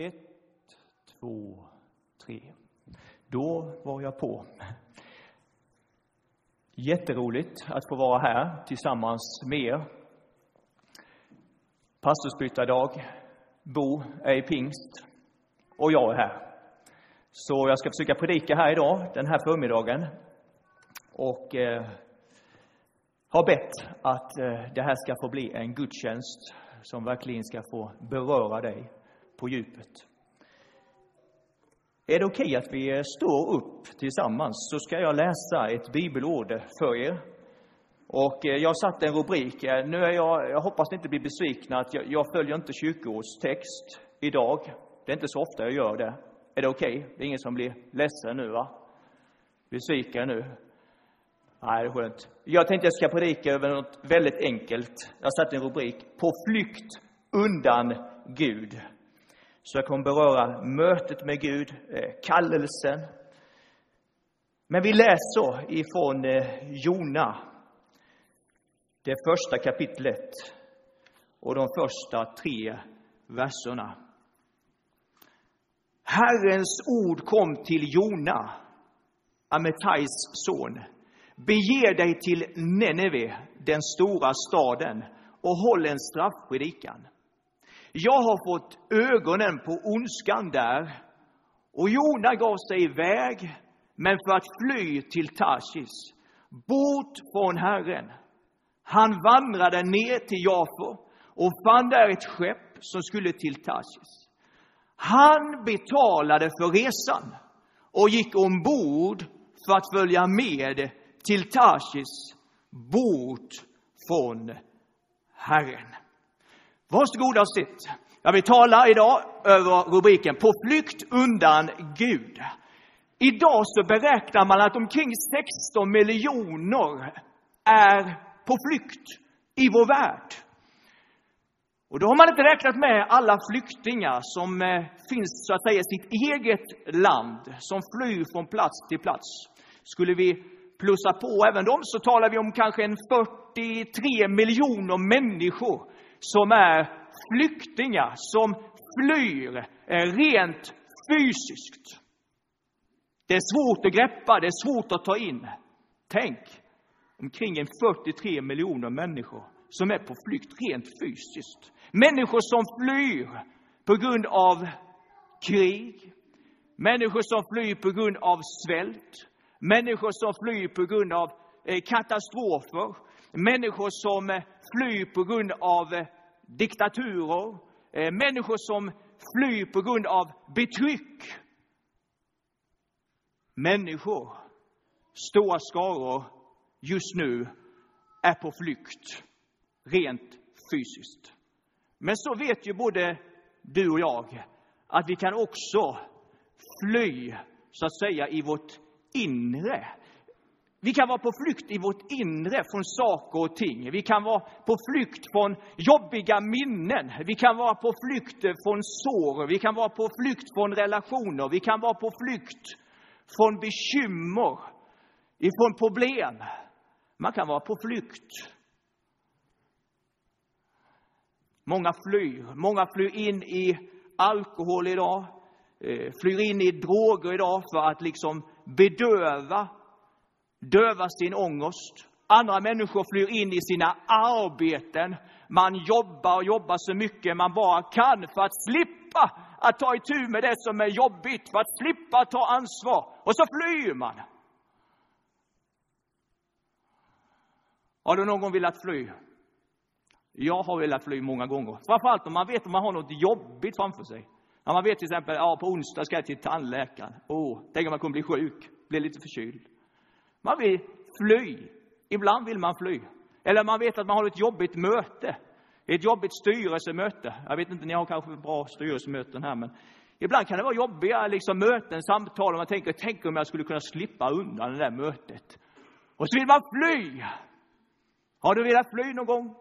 Ett, två, tre. Då var jag på. Jätteroligt att få vara här tillsammans med er. Pastorsbytardag. Bo är i pingst och jag är här. Så jag ska försöka predika här idag, den här förmiddagen. Och eh, har bett att eh, det här ska få bli en gudstjänst som verkligen ska få beröra dig på djupet. Är det okej okay att vi står upp tillsammans så ska jag läsa ett bibelord för er. Och eh, jag har satt en rubrik. Eh, nu är jag, jag hoppas ni inte blir besvikna att jag, jag följer inte kyrkoårstext idag. Det är inte så ofta jag gör det. Är det okej? Okay? Det är ingen som blir ledsen nu, va? Besviken nu? Nej, det är skönt. Jag tänkte jag ska predika över något väldigt enkelt. Jag har satt en rubrik. På flykt undan Gud. Så jag kommer beröra mötet med Gud, eh, kallelsen. Men vi läser ifrån eh, Jona, det första kapitlet och de första tre verserna. Herrens ord kom till Jona, Ametais son. Bege dig till Neneve, den stora staden, och håll en straffpredikan. Jag har fått ögonen på ondskan där. Och Jona gav sig iväg, men för att fly till Tarsis, bort från Herren. Han vandrade ner till Jafo och fann där ett skepp som skulle till Tarsis. Han betalade för resan och gick ombord för att följa med till Tarsis, bort från Herren. Varsågoda och sitt. Jag vill tala idag över rubriken På flykt undan Gud. Idag så beräknar man att omkring 16 miljoner är på flykt i vår värld. Och då har man inte räknat med alla flyktingar som eh, finns så att säga i sitt eget land, som flyr från plats till plats. Skulle vi plussa på även dem så talar vi om kanske en 43 miljoner människor som är flyktingar, som flyr rent fysiskt. Det är svårt att greppa, det är svårt att ta in. Tänk, omkring en 43 miljoner människor som är på flykt rent fysiskt. Människor som flyr på grund av krig, människor som flyr på grund av svält, människor som flyr på grund av eh, katastrofer, människor som eh, flyr på grund av eh, diktaturer, eh, människor som flyr på grund av betryck. Människor, stora skaror, just nu är på flykt, rent fysiskt. Men så vet ju både du och jag att vi kan också fly, så att säga, i vårt inre. Vi kan vara på flykt i vårt inre från saker och ting. Vi kan vara på flykt från jobbiga minnen. Vi kan vara på flykt från sår. Vi kan vara på flykt från relationer. Vi kan vara på flykt från bekymmer, ifrån problem. Man kan vara på flykt. Många flyr. Många flyr in i alkohol idag, eh, flyr in i droger idag för att liksom bedöva döva sin ångest. Andra människor flyr in i sina arbeten. Man jobbar och jobbar så mycket man bara kan för att slippa att ta itu med det som är jobbigt, för att slippa ta ansvar. Och så flyr man. Har du någon gång velat fly? Jag har velat fly många gånger. Framförallt om man vet att man har något jobbigt framför sig. När man vet till exempel, ja på onsdag ska jag till tandläkaren. Åh, tänk om man kommer bli sjuk, bli lite förkyld. Man vill fly. Ibland vill man fly. Eller man vet att man har ett jobbigt möte. Ett jobbigt styrelsemöte. Jag vet inte, ni har kanske bra styrelsemöten här, men ibland kan det vara jobbiga liksom, möten, samtal, och man tänker, tänk om jag skulle kunna slippa undan det där mötet. Och så vill man fly. Har du velat fly någon gång?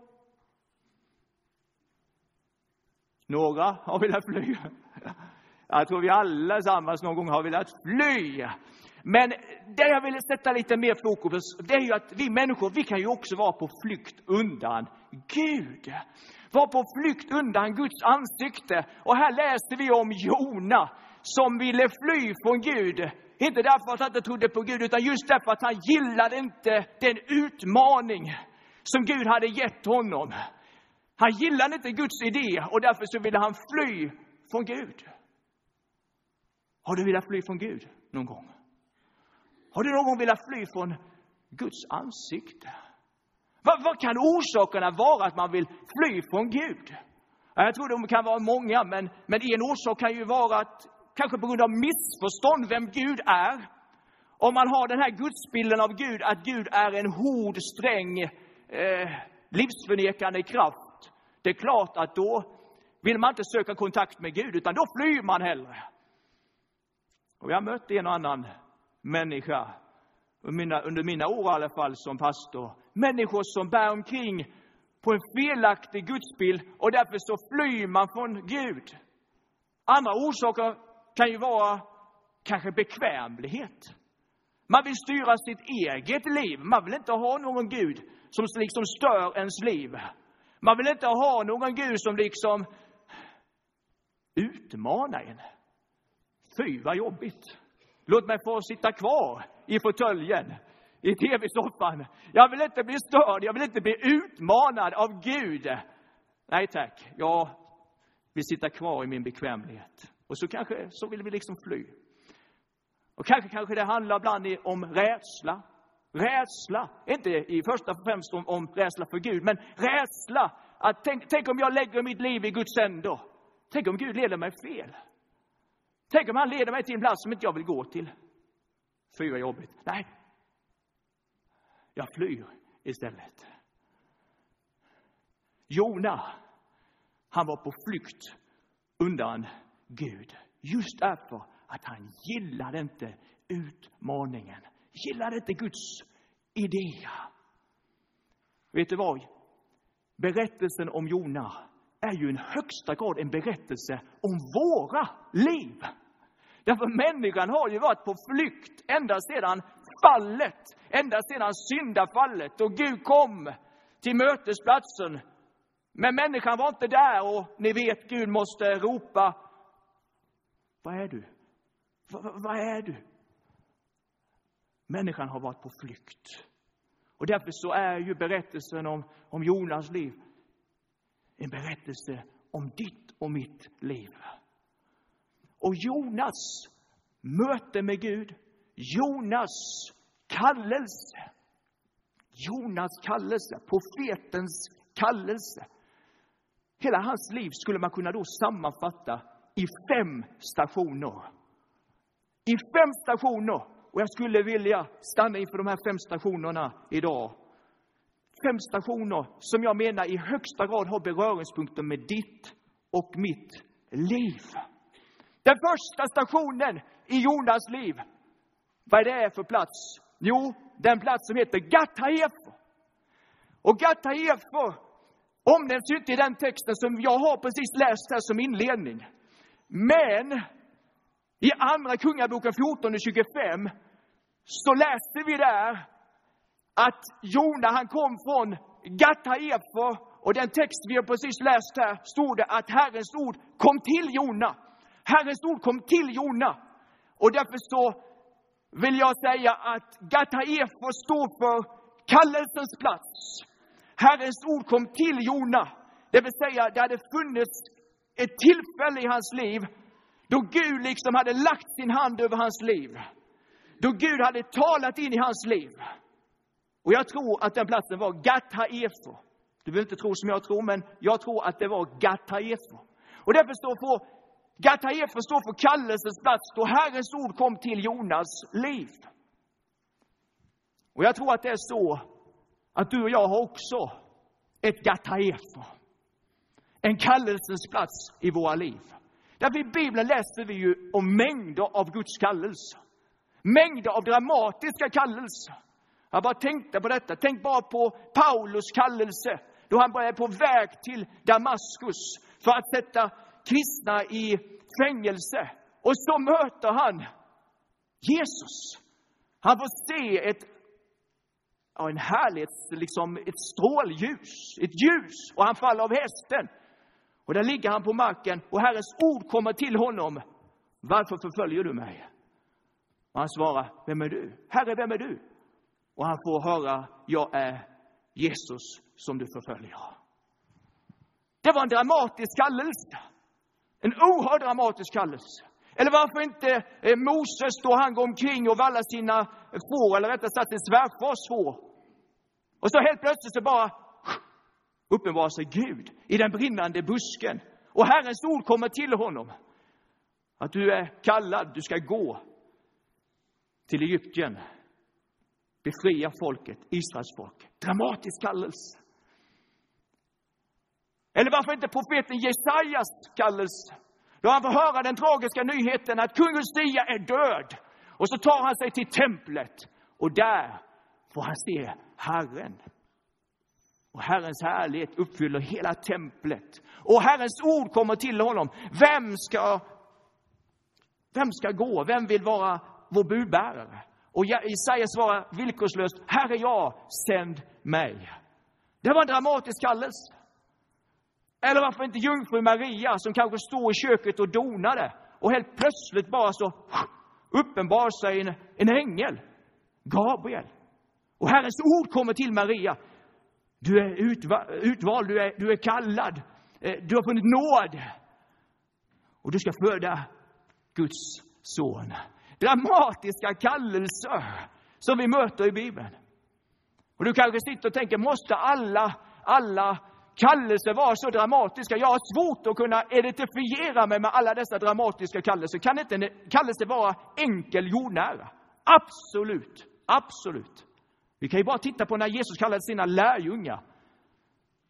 Några har velat fly. Jag tror vi allesammans någon gång har velat fly. Men det jag ville sätta lite mer fokus på, det är ju att vi människor, vi kan ju också vara på flykt undan Gud. Vara på flykt undan Guds ansikte. Och här läste vi om Jona som ville fly från Gud. Inte därför att han inte trodde på Gud, utan just därför att han gillade inte den utmaning som Gud hade gett honom. Han gillade inte Guds idé och därför så ville han fly från Gud. Har du velat fly från Gud någon gång? Har du någon gång velat fly från Guds ansikte? Vad, vad kan orsakerna vara att man vill fly från Gud? Jag tror de kan vara många, men, men en orsak kan ju vara att kanske på grund av missförstånd vem Gud är. Om man har den här gudsbilden av Gud, att Gud är en hård, sträng, eh, livsförnekande kraft. Det är klart att då vill man inte söka kontakt med Gud, utan då flyr man hellre. Och jag har mött en och annan människa, under mina, år i alla fall som pastor, människor som bär omkring på en felaktig gudsbild och därför så flyr man från Gud. Andra orsaker kan ju vara kanske bekvämlighet. Man vill styra sitt eget liv. Man vill inte ha någon Gud som liksom stör ens liv. Man vill inte ha någon Gud som liksom utmanar en. Fy vad jobbigt. Låt mig få sitta kvar i fåtöljen, i tv-soffan. Jag vill inte bli störd, jag vill inte bli utmanad av Gud. Nej tack, jag vill sitta kvar i min bekvämlighet. Och så kanske så vill vi liksom fly. Och kanske, kanske det handlar ibland om rädsla. Rädsla, inte i första och främst om, om rädsla för Gud, men rädsla. Att tänk, tänk om jag lägger mitt liv i Guds händer. Tänk om Gud leder mig fel. Tänk om han leder mig till en plats som inte jag vill gå till. Fy vad jobbigt. Nej. Jag flyr istället. Jona, han var på flykt undan Gud. Just därför att han gillade inte utmaningen. Gillade inte Guds idé. Vet du vad? Berättelsen om Jona är ju i högsta grad en berättelse om våra liv. Därför människan har ju varit på flykt ända sedan fallet, ända sedan syndafallet. Och Gud kom till mötesplatsen. Men människan var inte där och ni vet, Gud måste ropa. Vad är du? Vad är du? Människan har varit på flykt. Och därför så är ju berättelsen om, om Jonas liv en berättelse om ditt och mitt liv. Och Jonas möte med Gud, Jonas kallelse, Jonas kallelse, profetens kallelse. Hela hans liv skulle man kunna då sammanfatta i fem stationer. I fem stationer. Och jag skulle vilja stanna inför de här fem stationerna idag fem stationer som jag menar i högsta grad har beröringspunkter med ditt och mitt liv. Den första stationen i Jonas liv, vad är det för plats? Jo, den plats som heter Gattaefer. Och Gattaefer omnämns inte i den texten som jag har precis läst här som inledning. Men i Andra Kungaboken 14 och 25 så läste vi där att Jona han kom från Gattaefer och den text vi har precis läst här stod det att Herrens ord kom till Jona. Herrens ord kom till Jona. Och därför så vill jag säga att Gattaefer står för kallelsens plats. Herrens ord kom till Jona. Det vill säga, det hade funnits ett tillfälle i hans liv då Gud liksom hade lagt sin hand över hans liv. Då Gud hade talat in i hans liv. Och jag tror att den platsen var Gat-Haefer. Du behöver inte tro som jag tror, men jag tror att det var Gat-Haefer. Och därför står för Gat-Haefer står för kallelsens plats då Herrens ord kom till Jonas liv. Och jag tror att det är så att du och jag har också ett Gat-Haefer. En kallelsens plats i våra liv. Därför i Bibeln läser vi ju om mängder av Guds kallelser. Mängder av dramatiska kallelser. Jag bara tänkte på detta. Tänk bara på Paulus kallelse då han är på väg till Damaskus för att sätta kristna i fängelse. Och så möter han Jesus. Han får se ett, ja, en härlighets, liksom ett strålljus, ett ljus, och han faller av hästen. Och där ligger han på marken och Herrens ord kommer till honom. Varför förföljer du mig? Och han svarar, vem är du? Herre, vem är du? Och han får höra, jag är Jesus som du förföljer. Det var en dramatisk kallelse. En oerhört dramatisk kallelse. Eller varför inte eh, Moses då han går omkring och vallar sina får, eller rättare sagt sin svärfars får. Och så helt plötsligt så bara uppenbarar sig Gud i den brinnande busken. Och Herrens ord kommer till honom. Att du är kallad, du ska gå till Egypten. Befria folket, Israels folk. Dramatisk kallelse. Eller varför inte profeten Jesajas kallelse? Då han får höra den tragiska nyheten att kung Ustia är död. Och så tar han sig till templet och där får han se Herren. Och Herrens härlighet uppfyller hela templet. Och Herrens ord kommer till honom. Vem ska, vem ska gå? Vem vill vara vår budbärare? Och Jesaja svarar villkorslöst, Herre jag, sänd mig. Det var en dramatisk kallelse. Eller varför inte jungfru Maria som kanske står i köket och donade och helt plötsligt bara så uppenbar sig en, en ängel, Gabriel. Och Herrens ord kommer till Maria. Du är utvald, du är, du är kallad, eh, du har funnit nåd. Och du ska föda Guds son. Dramatiska kallelser som vi möter i Bibeln. Och du kanske sitter och tänker, måste alla, alla kallelser vara så dramatiska? Jag har svårt att kunna identifiera mig med alla dessa dramatiska kallelser. Kan inte en kallelse vara enkel, jordnära? Absolut, absolut. Vi kan ju bara titta på när Jesus kallade sina lärjungar.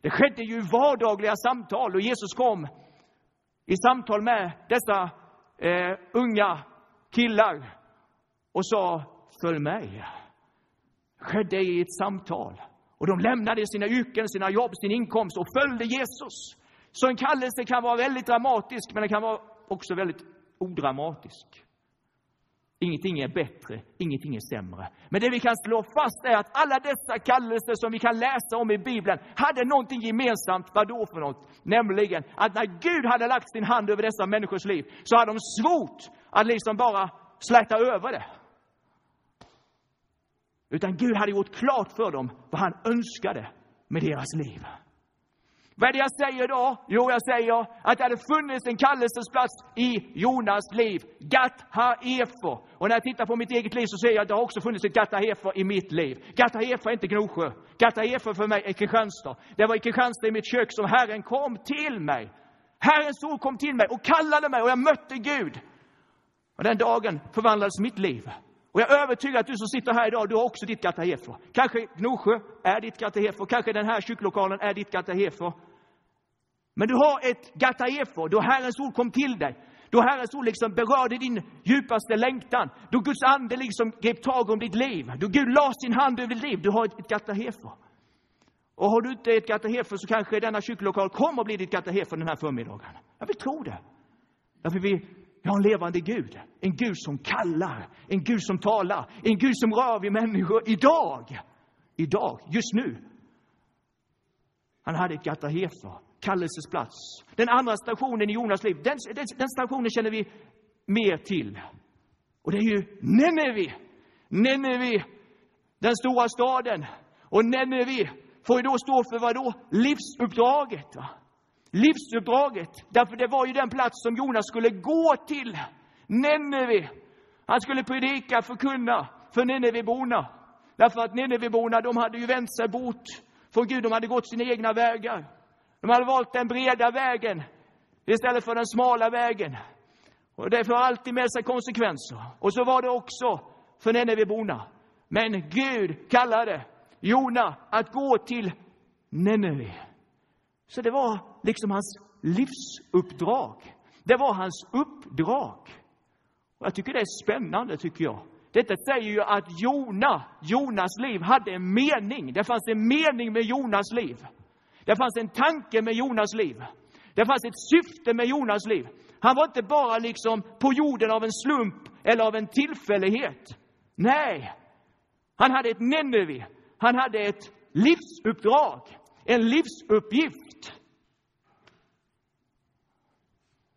Det skedde ju vardagliga samtal och Jesus kom i samtal med dessa eh, unga killar och sa följ mig. Det skedde i ett samtal. Och de lämnade sina yrken, sina jobb, sin inkomst och följde Jesus. Så en kallelse kan vara väldigt dramatisk, men den kan vara också väldigt odramatisk. Ingenting är bättre, ingenting är sämre. Men det vi kan slå fast är att alla dessa kallelser som vi kan läsa om i Bibeln hade någonting gemensamt. Vad då för något? Nämligen att när Gud hade lagt sin hand över dessa människors liv så hade de svårt att liksom bara släta över det. Utan Gud hade gjort klart för dem vad han önskade med deras liv. Vad är det jag säger då? Jo, jag säger att det hade funnits en kallelsesplats i Jonas liv. Gat ha-efo. Och när jag tittar på mitt eget liv så ser jag att det har också funnits ett Gat ha-efo i mitt liv. Gat ha-efo är inte Gnosjö. Gat ha-efo för mig är Kristianstad. Det var i Kristianstad i mitt kök som Herren kom till mig. Herrens ord kom till mig och kallade mig och jag mötte Gud. Och den dagen förvandlades mitt liv. Och jag är övertygad att du som sitter här idag, du har också ditt katahefo. Kanske Gnosjö är ditt katahefo, kanske den här kyrkolokalen är ditt katahefo. Men du har ett Gatahefo, då Herrens ord kom till dig. Då Herrens ord liksom berörde din djupaste längtan. Då Guds ande liksom grep tag om ditt liv. Då Gud la sin hand över ditt liv. Du har ett, ett Gatahefo. Och har du inte ett Gatahefo så kanske denna kyrkolokal kommer att bli ditt Gatahefo den här förmiddagen. Jag vill tro det. Därför vi jag har en levande Gud. En Gud som kallar, en Gud som talar, en Gud som rör vid människor idag. Idag, just nu. Han hade ett Gatahefer, kallelsesplats. Den andra stationen i Jonas liv, den, den, den stationen känner vi mer till. Och det är ju Nenevi. Nenevi, den stora staden. Och Nenevi får ju då stå för vad då? Livsuppdraget. Va? Livsuppdraget. Därför det var ju den plats som Jonas skulle gå till. Nineve. Han skulle predika, förkunna för Nineveborna. Därför att Nineveborna, de hade ju vänt sig bort från Gud. De hade gått sina egna vägar. De hade valt den breda vägen istället för den smala vägen. Och det får alltid med sig konsekvenser. Och så var det också för Nineveborna. Men Gud kallade Jona att gå till Nineve. Så det var liksom hans livsuppdrag. Det var hans uppdrag. Och jag tycker det är spännande, tycker jag. Detta säger ju att Jona, Jonas liv hade en mening. Det fanns en mening med Jonas liv. Det fanns en tanke med Jonas liv. Det fanns ett syfte med Jonas liv. Han var inte bara liksom på jorden av en slump eller av en tillfällighet. Nej, han hade ett Nineve. Han hade ett livsuppdrag, en livsuppgift.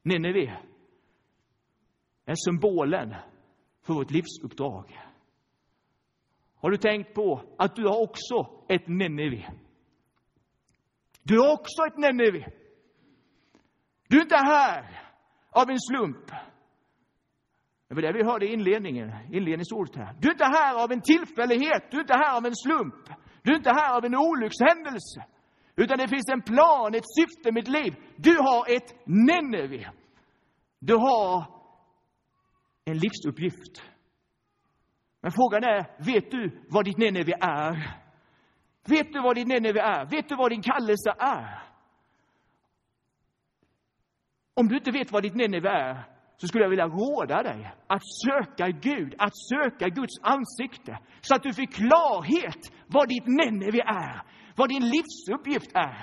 Nineve är symbolen för vårt livsuppdrag. Har du tänkt på att du har också ett Nineve? Du har också ett Nineve. Du är inte här av en slump. Det var det vi hörde i inledningen, inledningsordet här. Du är inte här av en tillfällighet, du är inte här av en slump. Du är inte här av en olyckshändelse. Utan det finns en plan, ett syfte med ditt liv. Du har ett Nineve. Du har en livsuppgift. Men frågan är, vet du vad ditt Nineve är? Vet du vad ditt Nineve är? Vet du vad din kallelse är? Om du inte vet vad ditt Nineve är, så skulle jag vilja råda dig att söka Gud, att söka Guds ansikte, så att du får klarhet vad ditt Nineve är, vad din livsuppgift är.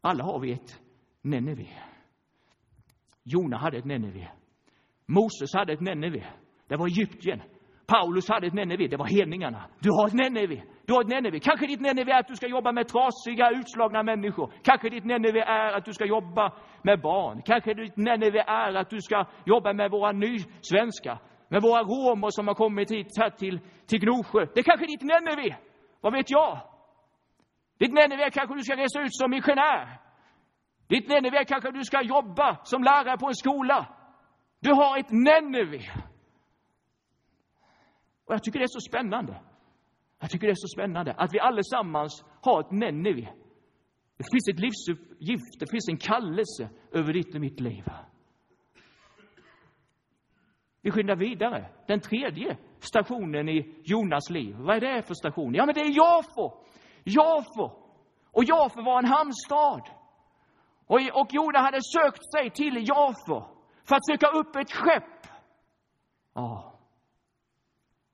Alla har vi ett Nineve. Jona hade ett Nineve. Moses hade ett Nineve. Det var Egypten. Paulus hade ett Nineve, det var hedningarna. Du har ett Nineve. Du har ett Nineve. Kanske ditt Nineve är att du ska jobba med trasiga, utslagna människor. Kanske ditt Nineve är att du ska jobba med barn. Kanske ditt Nineve är att du ska jobba med våra nysvenskar. Med våra romer som har kommit hit här till, till Gnosjö. Det är kanske ditt Nineve. Vad vet jag? Ditt Nineve är kanske du ska resa ut som missionär. Ditt Nineve är kanske du ska jobba som lärare på en skola. Du har ett Nineve. Och jag tycker det är så spännande. Jag tycker det är så spännande att vi allesammans har ett Nineve. Det finns ett livsuppgift, det finns en kallelse över ditt och mitt liv. Vi skyndar vidare. Den tredje stationen i Jonas liv. Vad är det för station? Ja, men det är Jafo. Jafo. Och Jafo var en hamnstad. Och, och Jona hade sökt sig till Jafo för att söka upp ett skepp. Ja.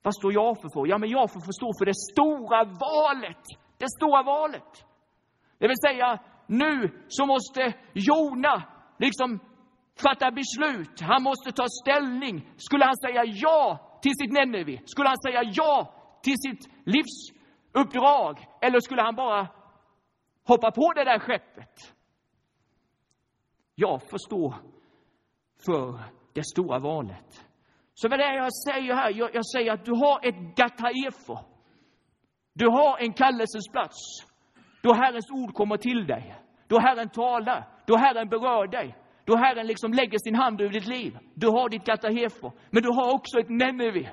Vad står Jafo för? Ja, men Jafo får stå för det stora valet. Det stora valet. Det vill säga, nu så måste Jona liksom fatta beslut. Han måste ta ställning. Skulle han säga ja till sitt Nenevi? Skulle han säga ja till sitt livsuppdrag? Eller skulle han bara hoppa på det där skeppet? Jag förstår för det stora valet. Så vad är det jag säger här? Jag, jag säger att du har ett gataefo. Du har en kallelsens plats. Då Herrens ord kommer till dig. Då Herren talar. Då Herren berör dig. Då Herren liksom lägger sin hand över ditt liv. Du har ditt katahefo, Men du har också ett Neneve.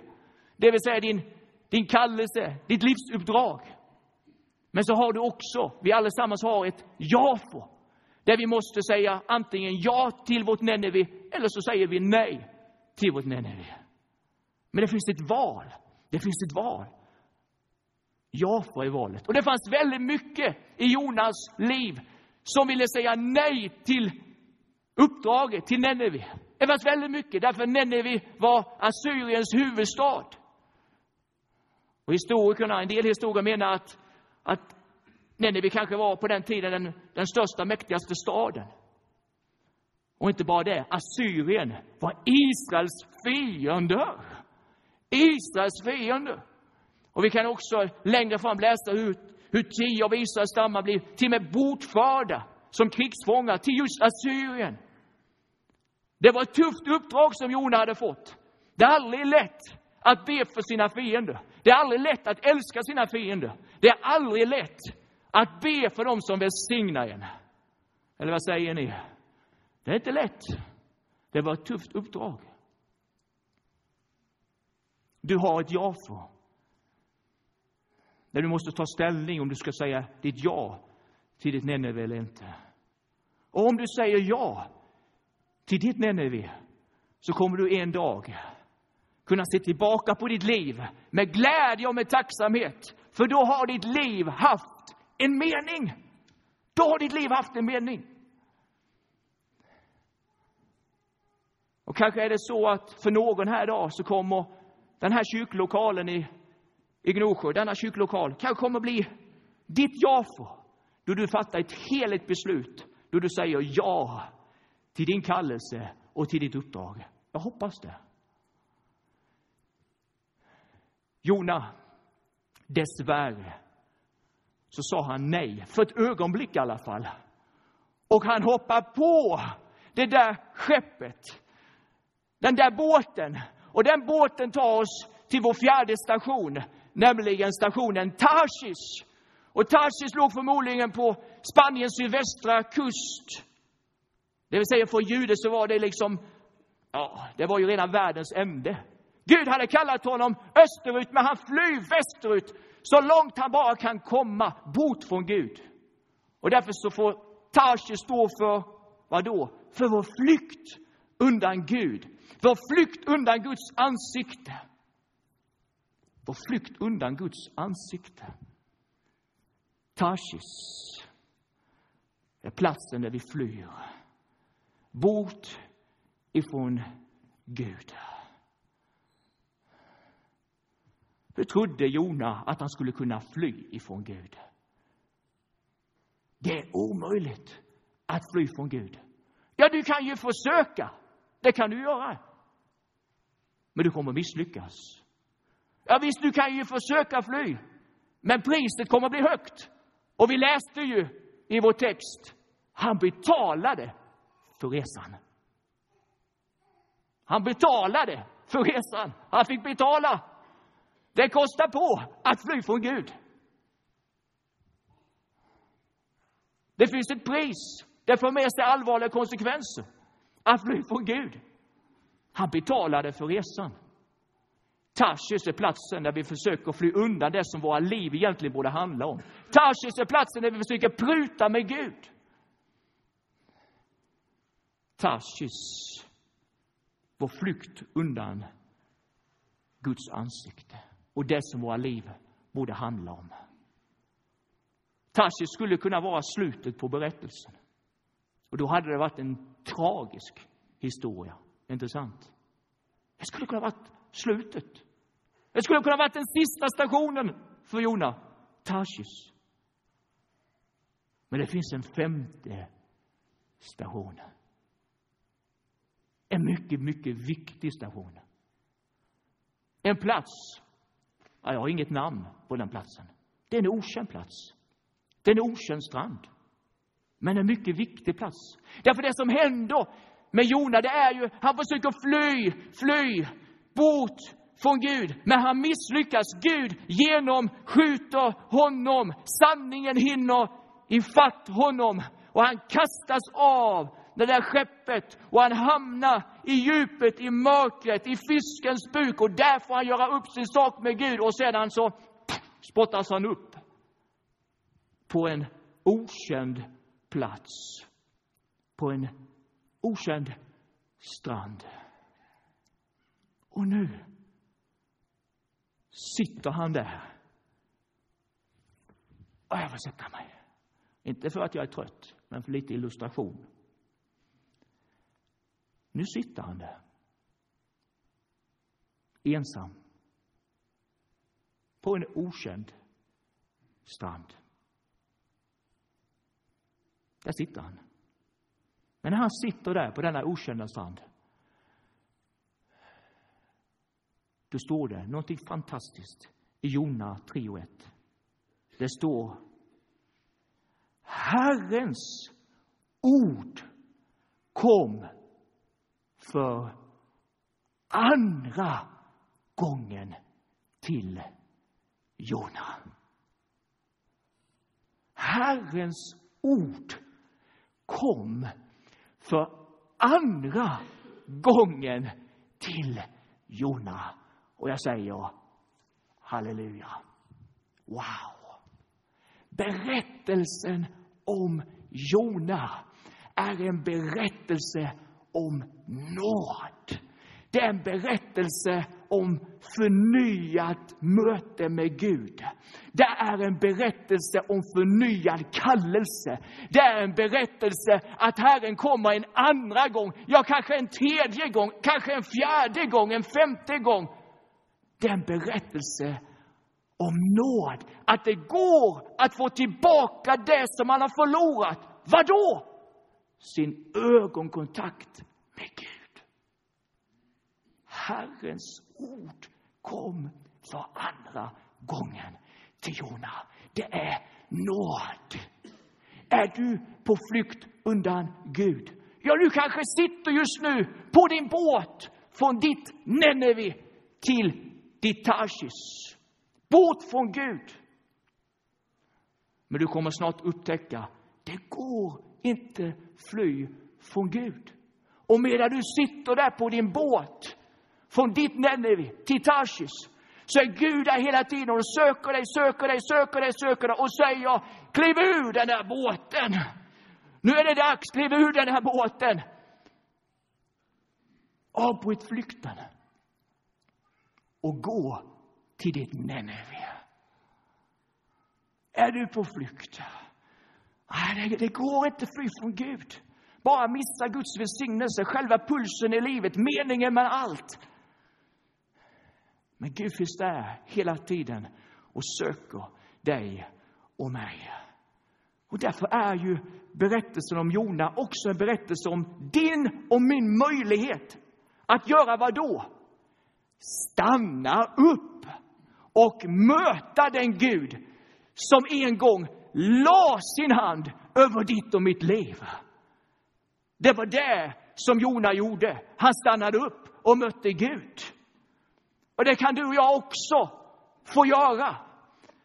Det vill säga din, din kallelse, ditt livsuppdrag. Men så har du också, vi allesammans har ett Jafo. Där vi måste säga antingen ja till vårt Neneve eller så säger vi nej till vårt Neneve. Men det finns ett val. Det finns ett val. Jafo är valet. Och det fanns väldigt mycket i Jonas liv som ville säga nej till uppdraget, till Neneve. Det fanns väldigt mycket, därför Neneve var Assyriens huvudstad. Och historikerna, en del historiker menar att, att Neneve kanske var på den tiden den, den största, mäktigaste staden. Och inte bara det, Assyrien var Israels fiender. Israels fiender. Och vi kan också längre fram läsa hur, hur tio av Israels stammar blir till och med bortförda som krigsfångar till just Assyrien. Det var ett tufft uppdrag som Jona hade fått. Det är aldrig lätt att be för sina fiender. Det är aldrig lätt att älska sina fiender. Det är aldrig lätt att be för dem som välsignar en. Eller vad säger ni? Det är inte lätt. Det var ett tufft uppdrag. Du har ett ja-för. Där du måste ta ställning om du ska säga ditt ja till ditt Nineve eller inte. Och om du säger ja till ditt Nineve så kommer du en dag kunna se tillbaka på ditt liv med glädje och med tacksamhet. För då har ditt liv haft en mening. Då har ditt liv haft en mening. Och kanske är det så att för någon här idag så kommer den här kyrklokalen i, i Gnosjö, denna kyrklokal, kanske kommer bli ditt Jafo. Då du fattar ett heligt beslut, då du säger ja till din kallelse och till ditt uppdrag. Jag hoppas det. Jona, dessvärre, så sa han nej, för ett ögonblick i alla fall. Och han hoppar på det där skeppet, den där båten. Och den båten tar oss till vår fjärde station, nämligen stationen Tarsis. Och Tarsis låg förmodligen på Spaniens sydvästra kust. Det vill säga för jude så var det liksom, ja, det var ju redan världens ände. Gud hade kallat honom österut, men han flyr västerut så långt han bara kan komma bort från Gud. Och därför så får Tarsis stå för, vad då? För vår flykt undan Gud. Vår flykt undan Guds ansikte. Vår flykt undan Guds ansikte. Tarsis är platsen där vi flyr. Bort ifrån Gud. Hur trodde Jona att han skulle kunna fly ifrån Gud? Det är omöjligt att fly från Gud. Ja, du kan ju försöka. Det kan du göra. Men du kommer misslyckas. Ja, visst, du kan ju försöka fly. Men priset kommer bli högt. Och vi läste ju i vår text, han betalade för resan. Han betalade för resan. Han fick betala. Det kostar på att fly från Gud. Det finns ett pris. Det för med sig allvarliga konsekvenser att fly från Gud. Han betalade för resan. Tarsus är platsen där vi försöker fly undan det som våra liv egentligen borde handla om. Tarsus är platsen där vi försöker pruta med Gud. Tarsus, vår flykt undan Guds ansikte och det som våra liv borde handla om. Tarsus skulle kunna vara slutet på berättelsen. Och då hade det varit en tragisk historia, inte sant? Det skulle kunna varit slutet. Det skulle kunna varit den sista stationen för Jona, Tarsis. Men det finns en femte station. En mycket, mycket viktig station. En plats. Jag har inget namn på den platsen. Det är en okänd plats. Det är en okänd strand. Men en mycket viktig plats. Därför det som händer med Jona, det är ju, han försöker fly, fly bort från Gud. Men han misslyckas. Gud genomskjuter honom. Sanningen hinner ifatt honom. Och han kastas av det där skeppet och han hamnar i djupet, i mörkret, i fiskens buk och där får han göra upp sin sak med Gud och sedan så spottas han upp på en okänd plats, på en okänd strand. Och nu sitter han där. Och jag får sätta mig. Inte för att jag är trött, men för lite illustration. Nu sitter han där. Ensam. På en okänd strand. Där sitter han. Men när han sitter där på denna okända strand då står det någonting fantastiskt i Jona 3 och 1. Det står Herrens ord kom för andra gången till Jona. Herrens ord kom för andra gången till Jona. Och jag säger halleluja. Wow! Berättelsen om Jona är en berättelse om nåd. Det är en berättelse om förnyat möte med Gud. Det är en berättelse om förnyad kallelse. Det är en berättelse att Herren kommer en andra gång, ja kanske en tredje gång, kanske en fjärde gång, en femte gång den berättelse om nåd, att det går att få tillbaka det som man har förlorat. Vad då? Sin ögonkontakt med Gud. Herrens ord kom för andra gången till Jona. Det är nåd. Är du på flykt undan Gud? Ja, du kanske sitter just nu på din båt från ditt Neneve till ditt Bort från Gud. Men du kommer snart upptäcka, det går inte fly från Gud. Och medan du sitter där på din båt från ditt Neneve till så är Gud där hela tiden och söker dig, söker dig, söker dig, söker dig och säger kliv ur den där båten. Nu är det dags, kliv ur den här båten. Avbryt flykten och gå till ditt Neneve. Är du på flykt? Nej, det, det går inte fly från Gud. Bara missa Guds välsignelse, själva pulsen i livet, meningen med allt. Men Gud finns där hela tiden och söker dig och mig. Och därför är ju berättelsen om Jona också en berättelse om din och min möjlighet att göra vad då? Stanna upp och möta den Gud som en gång la sin hand över ditt och mitt liv. Det var det som Jona gjorde. Han stannade upp och mötte Gud. Och det kan du och jag också få göra.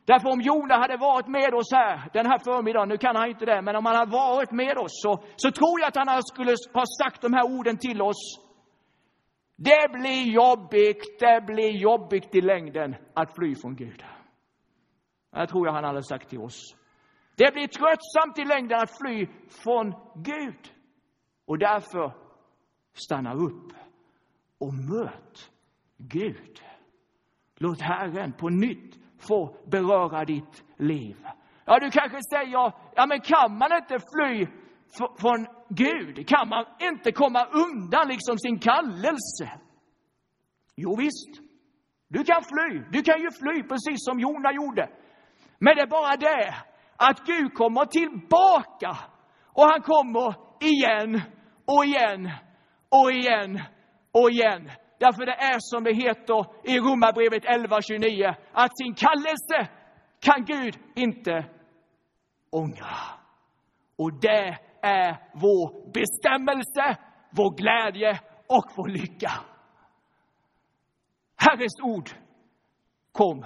Därför om Jona hade varit med oss här den här förmiddagen, nu kan han inte det, men om han hade varit med oss så, så tror jag att han skulle ha sagt de här orden till oss. Det blir jobbigt, det blir jobbigt i längden att fly från Gud. Det tror jag han hade sagt till oss. Det blir tröttsamt i längden att fly från Gud. Och därför stanna upp och möt Gud. Låt Herren på nytt få beröra ditt liv. Ja, du kanske säger, ja men kan man inte fly från Gud? Kan man inte komma undan liksom sin kallelse? Jo visst, du kan fly. Du kan ju fly precis som Jona gjorde. Men det är bara det att Gud kommer tillbaka och han kommer igen och igen och igen och igen. Därför det är som det heter i Romarbrevet 11.29 att sin kallelse kan Gud inte ångra. Och det är vår bestämmelse, vår glädje och vår lycka. Herrens ord kom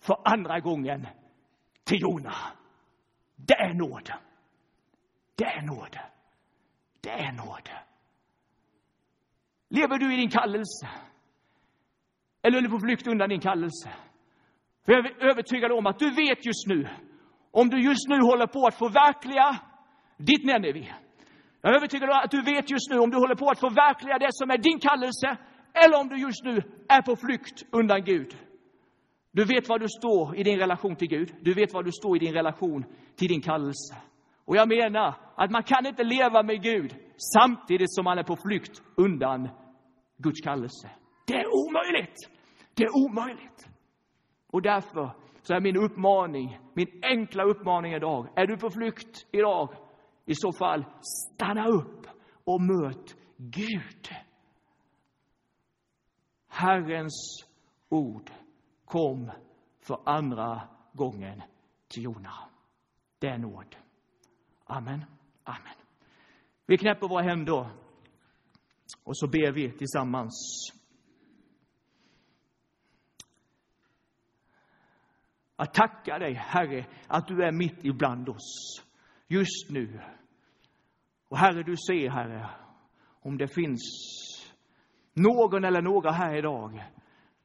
för andra gången till Jona. Det är nåd. Det är nåd. Det är nåd. Lever du i din kallelse? Eller är du på flykt undan din kallelse? För jag är övertygad om att du vet just nu, om du just nu håller på att förverkliga ditt Neneve. Jag är övertygad om att du vet just nu om du håller på att förverkliga det som är din kallelse eller om du just nu är på flykt undan Gud. Du vet var du står i din relation till Gud. Du vet var du står i din relation till din kallelse. Och jag menar att man kan inte leva med Gud samtidigt som man är på flykt undan Guds kallelse. Det är omöjligt. Det är omöjligt. Och därför så är min uppmaning, min enkla uppmaning idag, är du på flykt idag, i så fall stanna upp och möt Gud. Herrens ord kom för andra gången till Jona. Det är nåd. Amen. Amen. Vi knäpper våra händer och så ber vi tillsammans. Jag tackar dig, Herre, att du är mitt ibland oss just nu. Och Herre, du ser, Herre, om det finns någon eller några här idag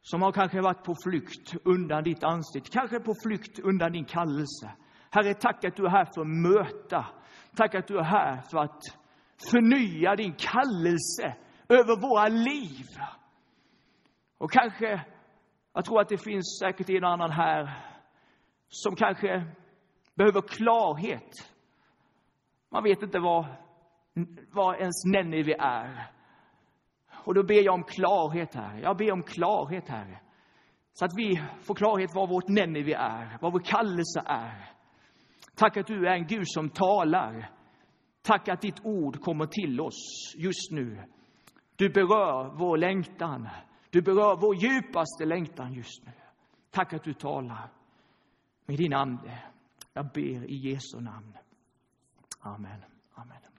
som har kanske varit på flykt undan ditt ansikte, kanske på flykt undan din kallelse. Herre, tack att du är här för att möta. Tack att du är här för att förnya din kallelse över våra liv. Och kanske, jag tror att det finns säkert en annan här som kanske behöver klarhet. Man vet inte vad, vad ens Neneve är. Och då ber jag om klarhet här. Jag ber om klarhet här. Så att vi får klarhet vad vårt Neneve är, vad vår kallelse är. Tack att du är en Gud som talar. Tack att ditt ord kommer till oss just nu. Du berör vår längtan. Du berör vår djupaste längtan just nu. Tack att du talar med din Ande. Jag ber i Jesu namn. Amen. Amen.